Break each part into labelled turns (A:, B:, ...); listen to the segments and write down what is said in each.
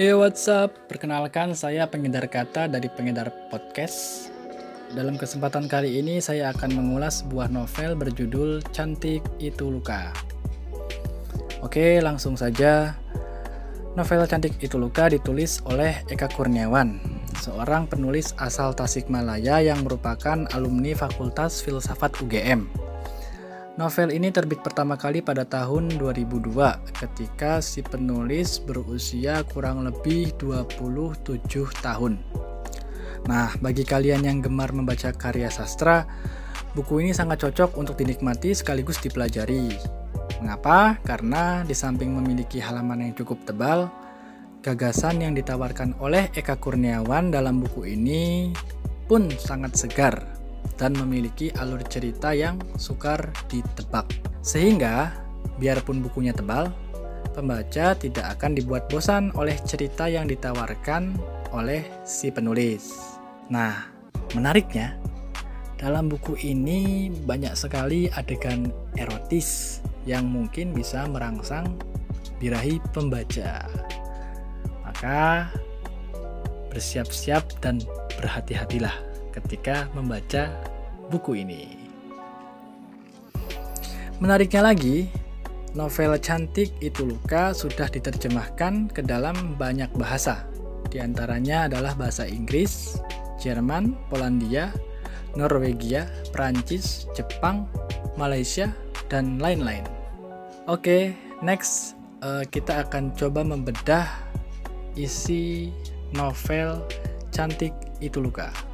A: Hey what's up, perkenalkan saya pengedar kata dari pengedar podcast. Dalam kesempatan kali ini saya akan mengulas sebuah novel berjudul Cantik Itu Luka. Oke langsung saja. Novel Cantik Itu Luka ditulis oleh Eka Kurniawan Seorang penulis asal Tasikmalaya yang merupakan alumni Fakultas Filsafat UGM Novel ini terbit pertama kali pada tahun 2002 ketika si penulis berusia kurang lebih 27 tahun. Nah, bagi kalian yang gemar membaca karya sastra, buku ini sangat cocok untuk dinikmati sekaligus dipelajari. Mengapa? Karena di samping memiliki halaman yang cukup tebal, gagasan yang ditawarkan oleh Eka Kurniawan dalam buku ini pun sangat segar dan memiliki alur cerita yang sukar ditebak. Sehingga, biarpun bukunya tebal, pembaca tidak akan dibuat bosan oleh cerita yang ditawarkan oleh si penulis. Nah, menariknya, dalam buku ini banyak sekali adegan erotis yang mungkin bisa merangsang birahi pembaca. Maka bersiap-siap dan berhati-hatilah ketika membaca buku ini. Menariknya lagi, novel Cantik Itu Luka sudah diterjemahkan ke dalam banyak bahasa. Di antaranya adalah bahasa Inggris, Jerman, Polandia, Norwegia, Prancis, Jepang, Malaysia, dan lain-lain. Oke, next uh, kita akan coba membedah isi novel Cantik Itu Luka.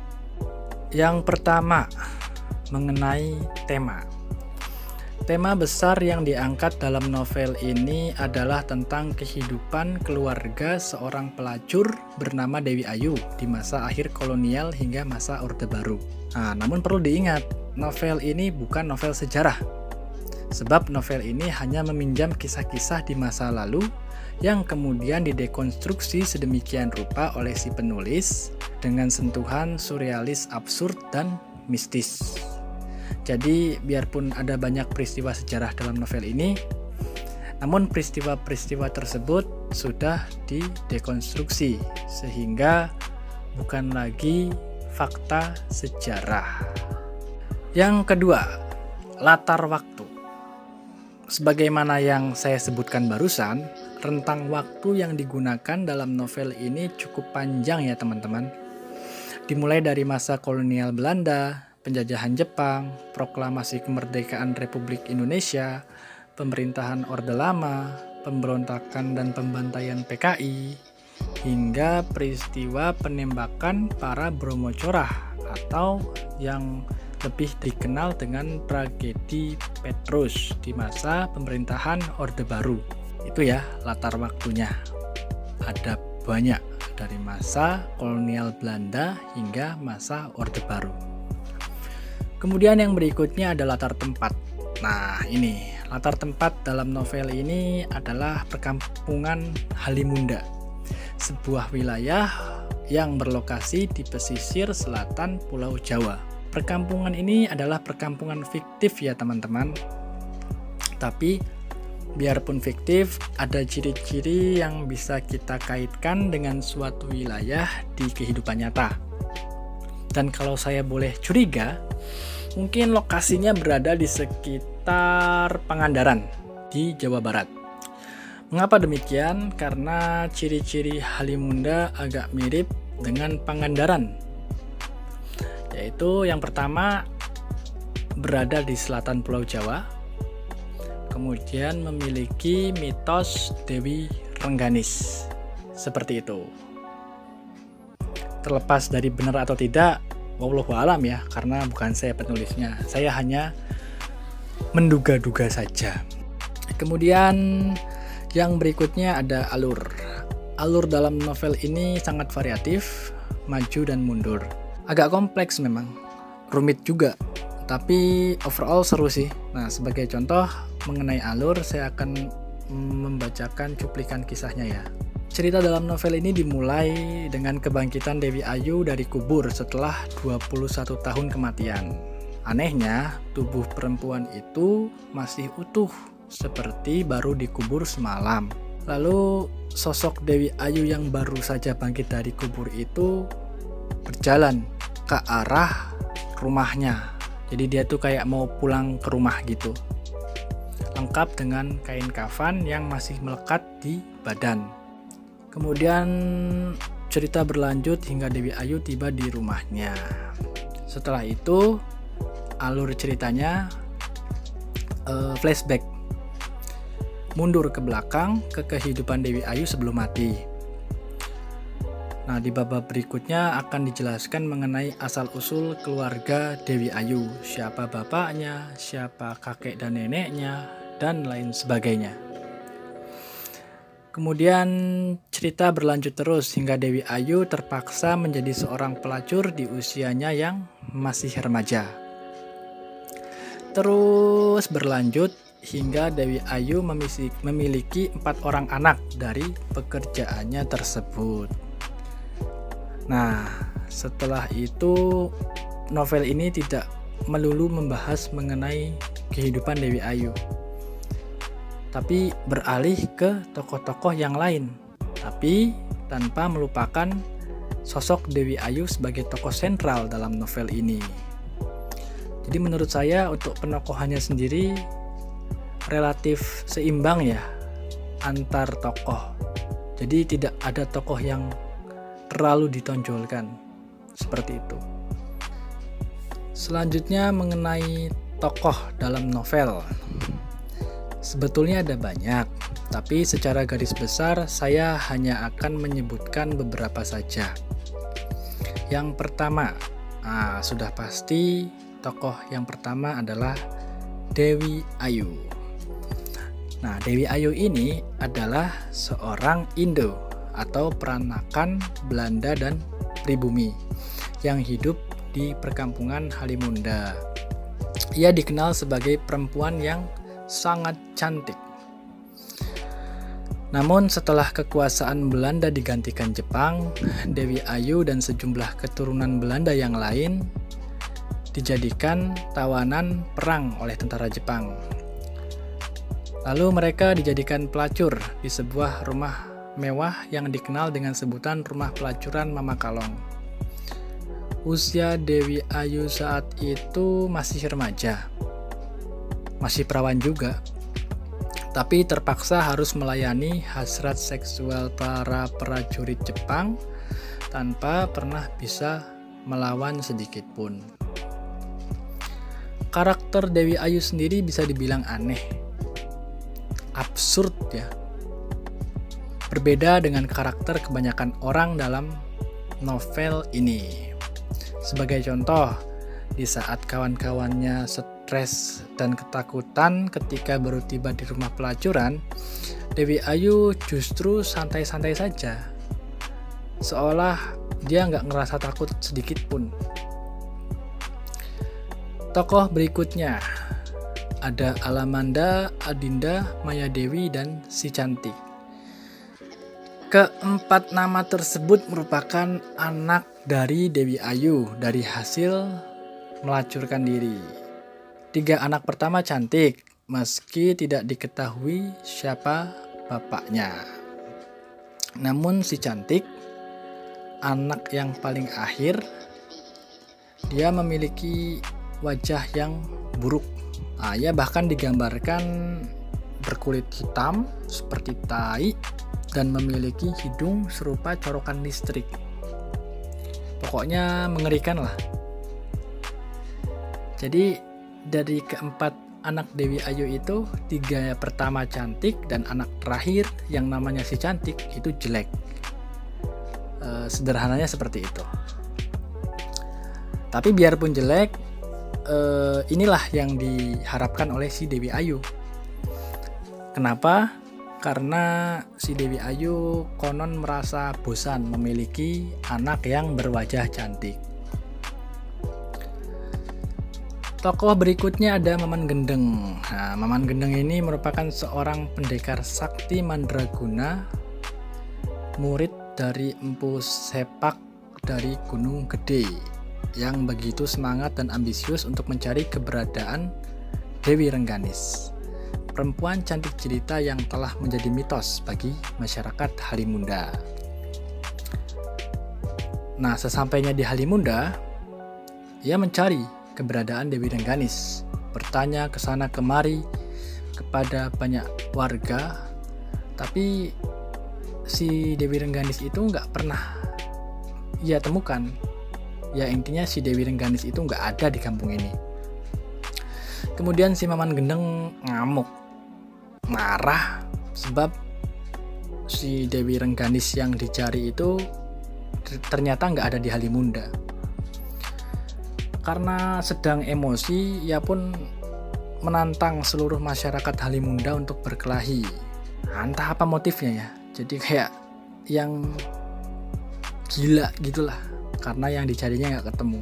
A: Yang pertama, mengenai tema. Tema besar yang diangkat dalam novel ini adalah tentang kehidupan keluarga seorang pelacur bernama Dewi Ayu di masa akhir kolonial hingga masa Orde Baru. Nah, namun perlu diingat, novel ini bukan novel sejarah. Sebab novel ini hanya meminjam kisah-kisah di masa lalu yang kemudian didekonstruksi sedemikian rupa oleh si penulis dengan sentuhan surrealis absurd dan mistis. Jadi, biarpun ada banyak peristiwa sejarah dalam novel ini, namun peristiwa-peristiwa tersebut sudah didekonstruksi sehingga bukan lagi fakta sejarah. Yang kedua, latar waktu. Sebagaimana yang saya sebutkan barusan, rentang waktu yang digunakan dalam novel ini cukup panjang ya teman-teman dimulai dari masa kolonial Belanda, penjajahan Jepang, proklamasi kemerdekaan Republik Indonesia, pemerintahan Orde Lama, pemberontakan dan pembantaian PKI, hingga peristiwa penembakan para Bromo Corah atau yang lebih dikenal dengan tragedi Petrus di masa pemerintahan Orde Baru. Itu ya latar waktunya. Ada banyak dari masa kolonial Belanda hingga masa Orde Baru. Kemudian yang berikutnya adalah latar tempat. Nah, ini latar tempat dalam novel ini adalah perkampungan Halimunda, sebuah wilayah yang berlokasi di pesisir selatan Pulau Jawa. Perkampungan ini adalah perkampungan fiktif ya teman-teman. Tapi biarpun fiktif, ada ciri-ciri yang bisa kita kaitkan dengan suatu wilayah di kehidupan nyata. Dan kalau saya boleh curiga, mungkin lokasinya berada di sekitar Pangandaran di Jawa Barat. Mengapa demikian? Karena ciri-ciri Halimunda agak mirip dengan Pangandaran. Yaitu yang pertama berada di selatan Pulau Jawa, kemudian memiliki mitos Dewi Rengganis. Seperti itu. Terlepas dari benar atau tidak, wallahu alam ya, karena bukan saya penulisnya. Saya hanya menduga-duga saja. Kemudian yang berikutnya ada alur. Alur dalam novel ini sangat variatif, maju dan mundur. Agak kompleks memang, rumit juga, tapi overall seru sih. Nah, sebagai contoh, mengenai alur, saya akan membacakan cuplikan kisahnya ya. Cerita dalam novel ini dimulai dengan kebangkitan Dewi Ayu dari kubur setelah 21 tahun kematian. Anehnya, tubuh perempuan itu masih utuh seperti baru dikubur semalam. Lalu sosok Dewi Ayu yang baru saja bangkit dari kubur itu berjalan ke arah rumahnya. Jadi dia tuh kayak mau pulang ke rumah gitu. Lengkap dengan kain kafan yang masih melekat di badan. Kemudian cerita berlanjut hingga Dewi Ayu tiba di rumahnya. Setelah itu alur ceritanya uh, flashback mundur ke belakang ke kehidupan Dewi Ayu sebelum mati. Nah, di babak berikutnya akan dijelaskan mengenai asal-usul keluarga Dewi Ayu, siapa bapaknya, siapa kakek dan neneknya, dan lain sebagainya. Kemudian cerita berlanjut terus hingga Dewi Ayu terpaksa menjadi seorang pelacur di usianya yang masih remaja. Terus berlanjut hingga Dewi Ayu memiliki empat orang anak dari pekerjaannya tersebut. Nah, setelah itu novel ini tidak melulu membahas mengenai kehidupan Dewi Ayu, tapi beralih ke tokoh-tokoh yang lain, tapi tanpa melupakan sosok Dewi Ayu sebagai tokoh sentral dalam novel ini. Jadi menurut saya untuk penokohannya sendiri relatif seimbang ya antar tokoh. Jadi tidak ada tokoh yang terlalu ditonjolkan seperti itu. Selanjutnya mengenai tokoh dalam novel. Sebetulnya ada banyak, tapi secara garis besar saya hanya akan menyebutkan beberapa saja. Yang pertama, nah, sudah pasti tokoh yang pertama adalah Dewi Ayu. Nah, Dewi Ayu ini adalah seorang Indo atau peranakan Belanda dan pribumi yang hidup di perkampungan Halimunda. Ia dikenal sebagai perempuan yang sangat cantik. Namun setelah kekuasaan Belanda digantikan Jepang, Dewi Ayu dan sejumlah keturunan Belanda yang lain dijadikan tawanan perang oleh tentara Jepang Lalu mereka dijadikan pelacur di sebuah rumah mewah yang dikenal dengan sebutan Rumah Pelacuran Mama Kalong. Usia Dewi Ayu saat itu masih remaja. Masih perawan juga. Tapi terpaksa harus melayani hasrat seksual para prajurit Jepang tanpa pernah bisa melawan sedikit pun. Karakter Dewi Ayu sendiri bisa dibilang aneh absurd ya. Berbeda dengan karakter kebanyakan orang dalam novel ini. Sebagai contoh, di saat kawan-kawannya stres dan ketakutan ketika baru tiba di rumah pelacuran, Dewi Ayu justru santai-santai saja. Seolah dia nggak ngerasa takut sedikit pun. Tokoh berikutnya ada Alamanda, Adinda, Maya Dewi, dan Si Cantik. Keempat nama tersebut merupakan anak dari Dewi Ayu dari hasil melacurkan diri. Tiga anak pertama cantik, meski tidak diketahui siapa bapaknya. Namun si cantik, anak yang paling akhir, dia memiliki wajah yang buruk Nah, ia bahkan digambarkan berkulit hitam seperti tai dan memiliki hidung serupa corokan listrik. Pokoknya mengerikan lah. Jadi dari keempat anak Dewi Ayu itu tiga pertama cantik dan anak terakhir yang namanya si cantik itu jelek. E, sederhananya seperti itu. Tapi biarpun jelek, uh, inilah yang diharapkan oleh si Dewi Ayu. Kenapa? Karena si Dewi Ayu konon merasa bosan memiliki anak yang berwajah cantik. Tokoh berikutnya ada Maman Gendeng. Nah, Maman Gendeng ini merupakan seorang pendekar sakti mandraguna, murid dari Empu Sepak dari Gunung Gede yang begitu semangat dan ambisius untuk mencari keberadaan Dewi Rengganis. perempuan cantik cerita yang telah menjadi mitos bagi masyarakat Halimunda. Nah, sesampainya di Halimunda, ia mencari keberadaan Dewi Rengganis, bertanya ke sana kemari kepada banyak warga, tapi si Dewi Rengganis itu nggak pernah ia temukan. Ya intinya si Dewi Rengganis itu nggak ada di kampung ini. Kemudian si Maman Gendeng ngamuk, marah sebab si Dewi Rengganis yang dicari itu ternyata nggak ada di Halimunda. Karena sedang emosi, ia pun menantang seluruh masyarakat Halimunda untuk berkelahi. Entah apa motifnya ya. Jadi kayak yang gila gitulah. Karena yang dicarinya nggak ketemu.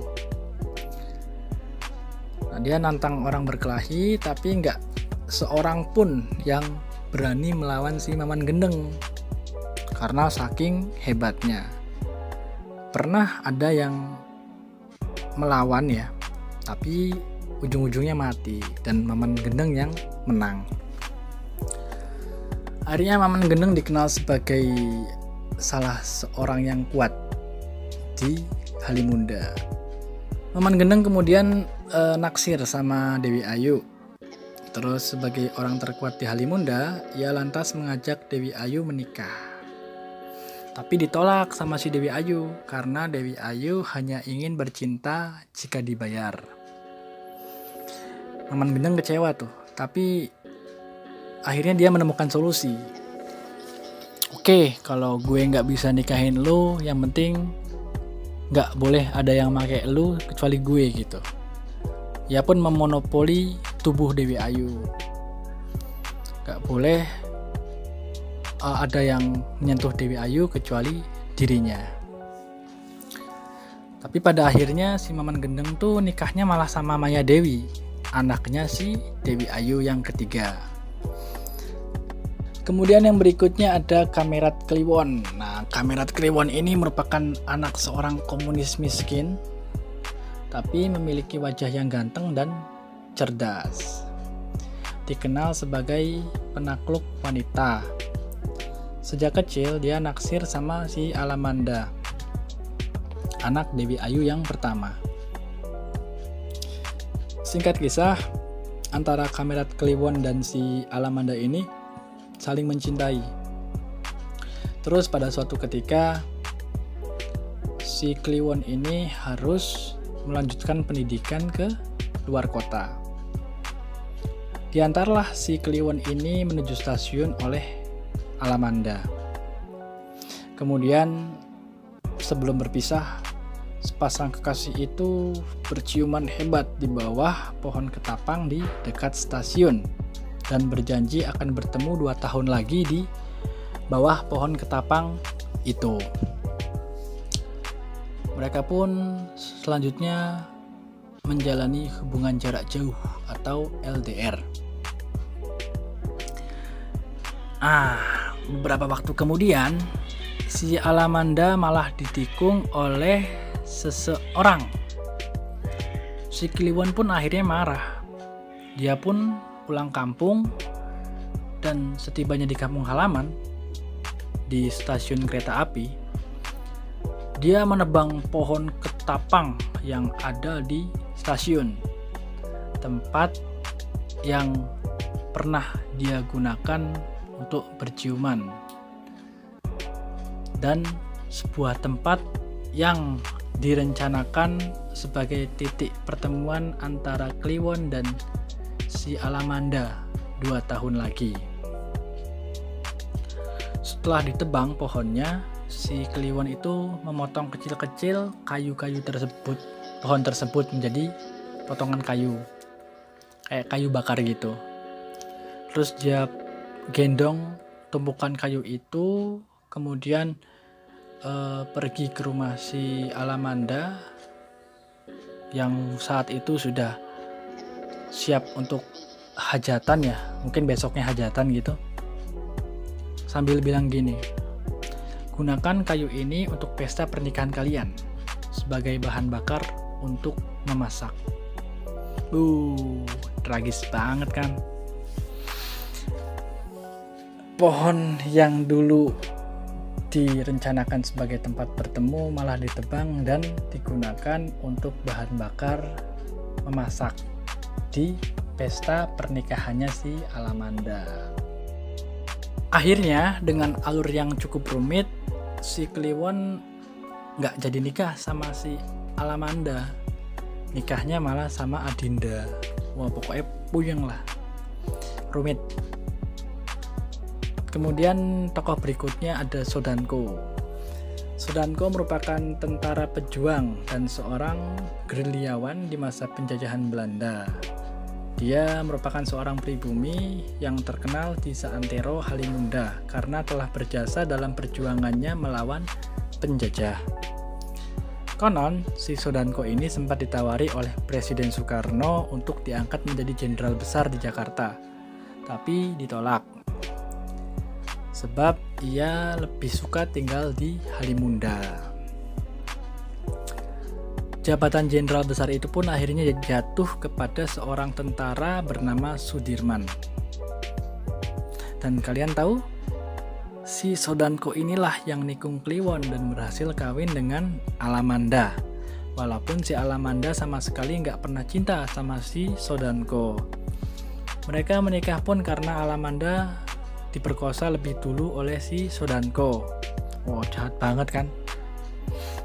A: Nah, dia nantang orang berkelahi, tapi nggak seorang pun yang berani melawan si Maman Gendeng karena saking hebatnya pernah ada yang melawan ya. Tapi ujung-ujungnya mati dan Maman Gendeng yang menang. Akhirnya Maman Gendeng dikenal sebagai salah seorang yang kuat di Halimunda. Maman Gendeng kemudian e, naksir sama Dewi Ayu. Terus sebagai orang terkuat di Halimunda ia lantas mengajak Dewi Ayu menikah tapi ditolak sama si Dewi Ayu karena Dewi Ayu hanya ingin bercinta jika dibayar. Maman Gendeng kecewa tuh, tapi akhirnya dia menemukan solusi. Oke, kalau gue nggak bisa nikahin lu, yang penting nggak boleh ada yang pakai lu kecuali gue gitu. Ia pun memonopoli tubuh Dewi Ayu. Gak boleh uh, ada yang menyentuh Dewi Ayu kecuali dirinya. Tapi pada akhirnya si Maman Gendeng tuh nikahnya malah sama Maya Dewi, anaknya si Dewi Ayu yang ketiga. Kemudian yang berikutnya ada Kamerat Kliwon. Nah, Kamerat Kliwon ini merupakan anak seorang komunis miskin, tapi memiliki wajah yang ganteng dan cerdas. Dikenal sebagai penakluk wanita Sejak kecil dia naksir sama si Alamanda, anak Dewi Ayu yang pertama. Singkat kisah, antara Kamerat Kliwon dan si Alamanda ini saling mencintai. Terus pada suatu ketika si Kliwon ini harus melanjutkan pendidikan ke luar kota. Diantarlah si Kliwon ini menuju stasiun oleh Alamanda. Kemudian sebelum berpisah, sepasang kekasih itu berciuman hebat di bawah pohon ketapang di dekat stasiun dan berjanji akan bertemu dua tahun lagi di bawah pohon ketapang itu. Mereka pun selanjutnya menjalani hubungan jarak jauh atau LDR. Ah, beberapa waktu kemudian si Alamanda malah ditikung oleh seseorang. Si Kliwon pun akhirnya marah. Dia pun pulang kampung dan setibanya di kampung halaman di stasiun kereta api, dia menebang pohon ketapang yang ada di stasiun. Tempat yang pernah dia gunakan untuk berciuman dan sebuah tempat yang direncanakan sebagai titik pertemuan antara Kliwon dan si Alamanda dua tahun lagi. Setelah ditebang pohonnya, si Kliwon itu memotong kecil-kecil kayu-kayu tersebut, pohon tersebut menjadi potongan kayu, kayak kayu bakar gitu. Terus dia gendong tumpukan kayu itu kemudian uh, pergi ke rumah si Alamanda yang saat itu sudah siap untuk hajatan ya mungkin besoknya hajatan gitu. Sambil bilang gini gunakan kayu ini untuk pesta pernikahan kalian sebagai bahan bakar untuk memasak. Uh tragis banget kan pohon yang dulu direncanakan sebagai tempat bertemu malah ditebang dan digunakan untuk bahan bakar memasak di pesta pernikahannya si Alamanda. Akhirnya dengan alur yang cukup rumit, si Kliwon nggak jadi nikah sama si Alamanda. Nikahnya malah sama Adinda. Wah pokoknya puyeng lah. Rumit. Kemudian tokoh berikutnya ada Sodanko. Sodanko merupakan tentara pejuang dan seorang gerilyawan di masa penjajahan Belanda. Dia merupakan seorang pribumi yang terkenal di Saantero Halimunda karena telah berjasa dalam perjuangannya melawan penjajah. Konon, si Sodanko ini sempat ditawari oleh Presiden Soekarno untuk diangkat menjadi jenderal besar di Jakarta, tapi ditolak sebab ia lebih suka tinggal di Halimunda. Jabatan jenderal besar itu pun akhirnya jatuh kepada seorang tentara bernama Sudirman. Dan kalian tahu, si Sodanko inilah yang nikung Kliwon dan berhasil kawin dengan Alamanda. Walaupun si Alamanda sama sekali nggak pernah cinta sama si Sodanko. Mereka menikah pun karena Alamanda diperkosa lebih dulu oleh si Sodanko. Wow, jahat banget kan?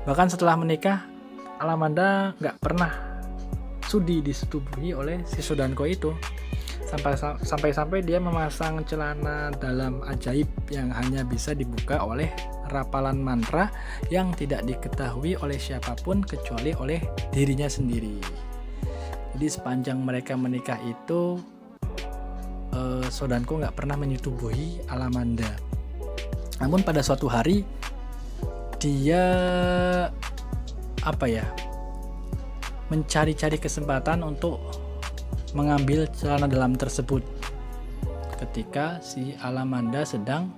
A: Bahkan setelah menikah, Alamanda nggak pernah sudi disetubuhi oleh si Sodanko itu. Sampai sampai sampai dia memasang celana dalam ajaib yang hanya bisa dibuka oleh rapalan mantra yang tidak diketahui oleh siapa pun kecuali oleh dirinya sendiri. Jadi sepanjang mereka menikah itu uh, Sodanko nggak pernah menyetubuhi Alamanda. Namun pada suatu hari dia apa ya mencari-cari kesempatan untuk mengambil celana dalam tersebut ketika si Alamanda sedang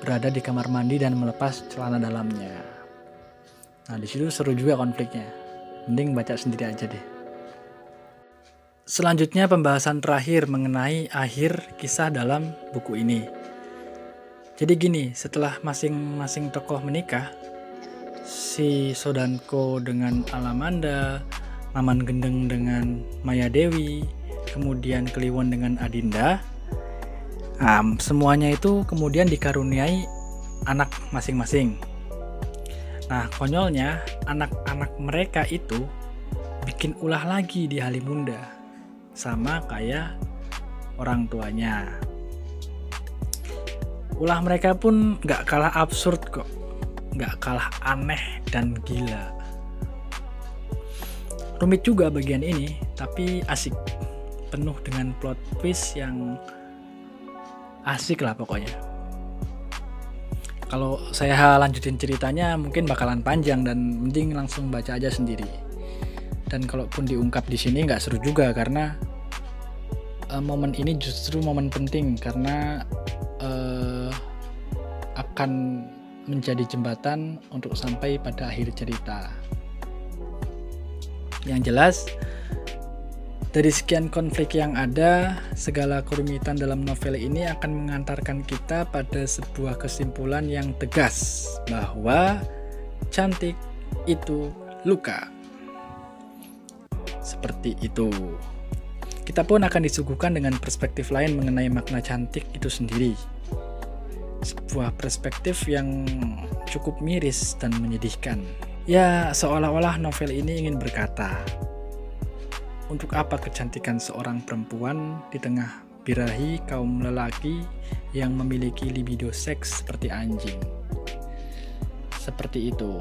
A: berada di kamar mandi dan melepas celana dalamnya. Nah di situ seru juga konfliknya. Mending baca sendiri aja deh. Selanjutnya pembahasan terakhir mengenai akhir kisah dalam buku ini. Jadi gini, setelah masing-masing tokoh menikah, si Sodanko dengan Alamanda, Maman Gendeng dengan Maya Dewi, kemudian Kliwon dengan Adinda, um, semuanya itu kemudian dikaruniai anak masing-masing. Nah, konyolnya anak-anak mereka itu bikin ulah lagi di Halimunda sama kayak orang tuanya. Ulah mereka pun gak kalah absurd kok, gak kalah aneh dan gila. Rumit juga bagian ini, tapi asik, penuh dengan plot twist yang asik lah pokoknya. Kalau saya lanjutin ceritanya mungkin bakalan panjang dan mending langsung baca aja sendiri. Dan kalaupun diungkap di sini nggak seru juga karena uh, momen ini justru momen penting karena uh, akan menjadi jembatan untuk sampai pada akhir cerita. Yang jelas, dari sekian konflik yang ada, segala kerumitan dalam novel ini akan mengantarkan kita pada sebuah kesimpulan yang tegas bahwa cantik itu luka. Seperti itu kita pun akan disuguhkan dengan perspektif lain mengenai makna cantik itu sendiri. Sebuah perspektif yang cukup miris dan menyedihkan. Ya, seolah-olah novel ini ingin berkata, untuk apa kecantikan seorang perempuan di tengah birahi kaum lelaki yang memiliki libido seks seperti anjing? Seperti itu.